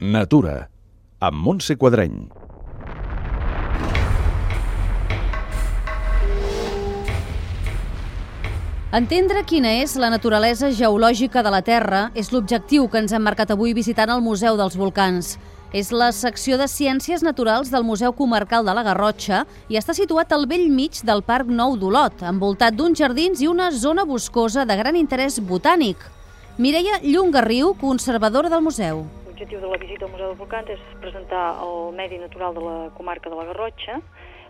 Natura, amb Montse Quadreny. Entendre quina és la naturalesa geològica de la Terra és l'objectiu que ens hem marcat avui visitant el Museu dels Volcans. És la secció de Ciències Naturals del Museu Comarcal de la Garrotxa i està situat al vell mig del Parc Nou d'Olot, envoltat d'uns jardins i una zona boscosa de gran interès botànic. Mireia Llungarriu, conservadora del museu. L'objectiu de la visita al Museu dels Volcans és presentar el medi natural de la comarca de la Garrotxa,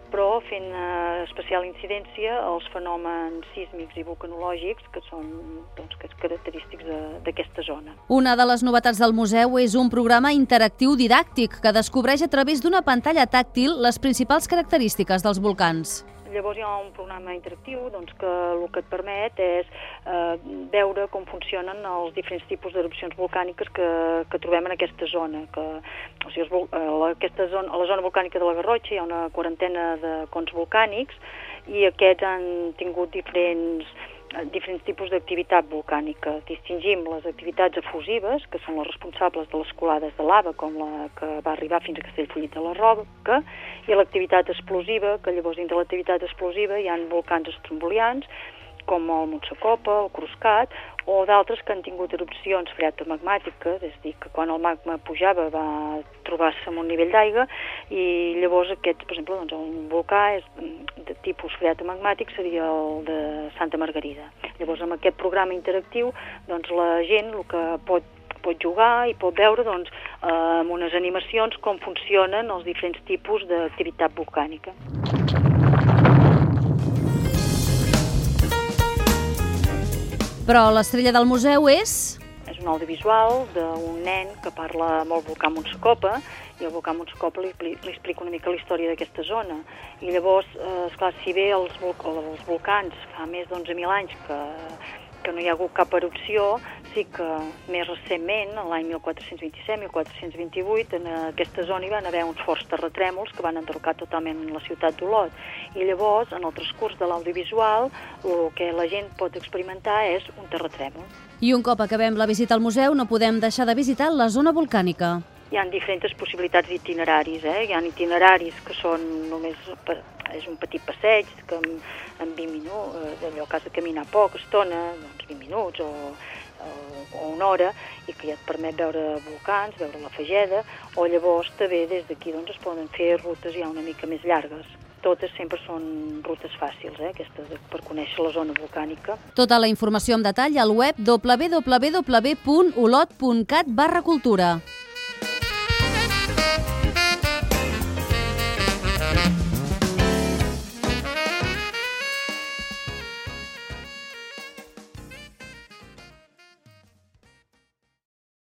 però fent eh, especial incidència als fenòmens sísmics i vulcanològics que són doncs, que característics d'aquesta zona. Una de les novetats del museu és un programa interactiu didàctic que descobreix a través d'una pantalla tàctil les principals característiques dels volcans. Llavors hi ha un programa interactiu doncs, que el que et permet és eh, veure com funcionen els diferents tipus d'erupcions volcàniques que, que trobem en aquesta zona. Que, o sigui, els, a, la, aquesta zona, a la zona volcànica de la Garrotxa hi ha una quarantena de cons volcànics i aquests han tingut diferents eh, diferents tipus d'activitat volcànica. Distingim les activitats efusives, que són les responsables de les colades de lava, com la que va arribar fins a Castellfollit de la Roca, i l'activitat explosiva, que llavors dintre l'activitat explosiva hi ha volcans estrombolians, com el Montsecopa, el Cruscat, o d'altres que han tingut erupcions freatomagmàtiques, és a dir, que quan el magma pujava va trobar-se amb un nivell d'aigua i llavors aquest, per exemple, doncs, un volcà és de tipus freatomagmàtic seria el de Santa Margarida. Llavors, amb aquest programa interactiu, doncs, la gent el que pot pot jugar i pot veure doncs, eh, amb unes animacions com funcionen els diferents tipus d'activitat volcànica. Però l'estrella del museu és... És un audiovisual d'un nen que parla amb el volcà Montsecopa i el volcà Montsecopa li, li, li explica una mica la història d'aquesta zona. I llavors, eh, esclar, si bé els, els volcans fa més d'11.000 anys que, que no hi ha hagut cap erupció, sí que més recentment, l'any 1427-1428, en aquesta zona hi van haver uns forts terratrèmols que van enderrocar totalment la ciutat d'Olot. I llavors, en el transcurs de l'audiovisual, el que la gent pot experimentar és un terratrèmol. I un cop acabem la visita al museu no podem deixar de visitar la zona volcànica. Hi ha diferents possibilitats d'itineraris, eh? Hi ha itineraris que són només és un petit passeig que en, en 20 minuts, eh, allò que has de caminar poc estona, doncs 20 minuts o, o, o una hora, i que ja et permet veure volcans, veure la Fageda, o llavors també des d'aquí doncs, es poden fer rutes ja una mica més llargues. Totes sempre són rutes fàcils, eh, aquestes per conèixer la zona volcànica. Tota la informació en detall al web www.olot.cat barra cultura.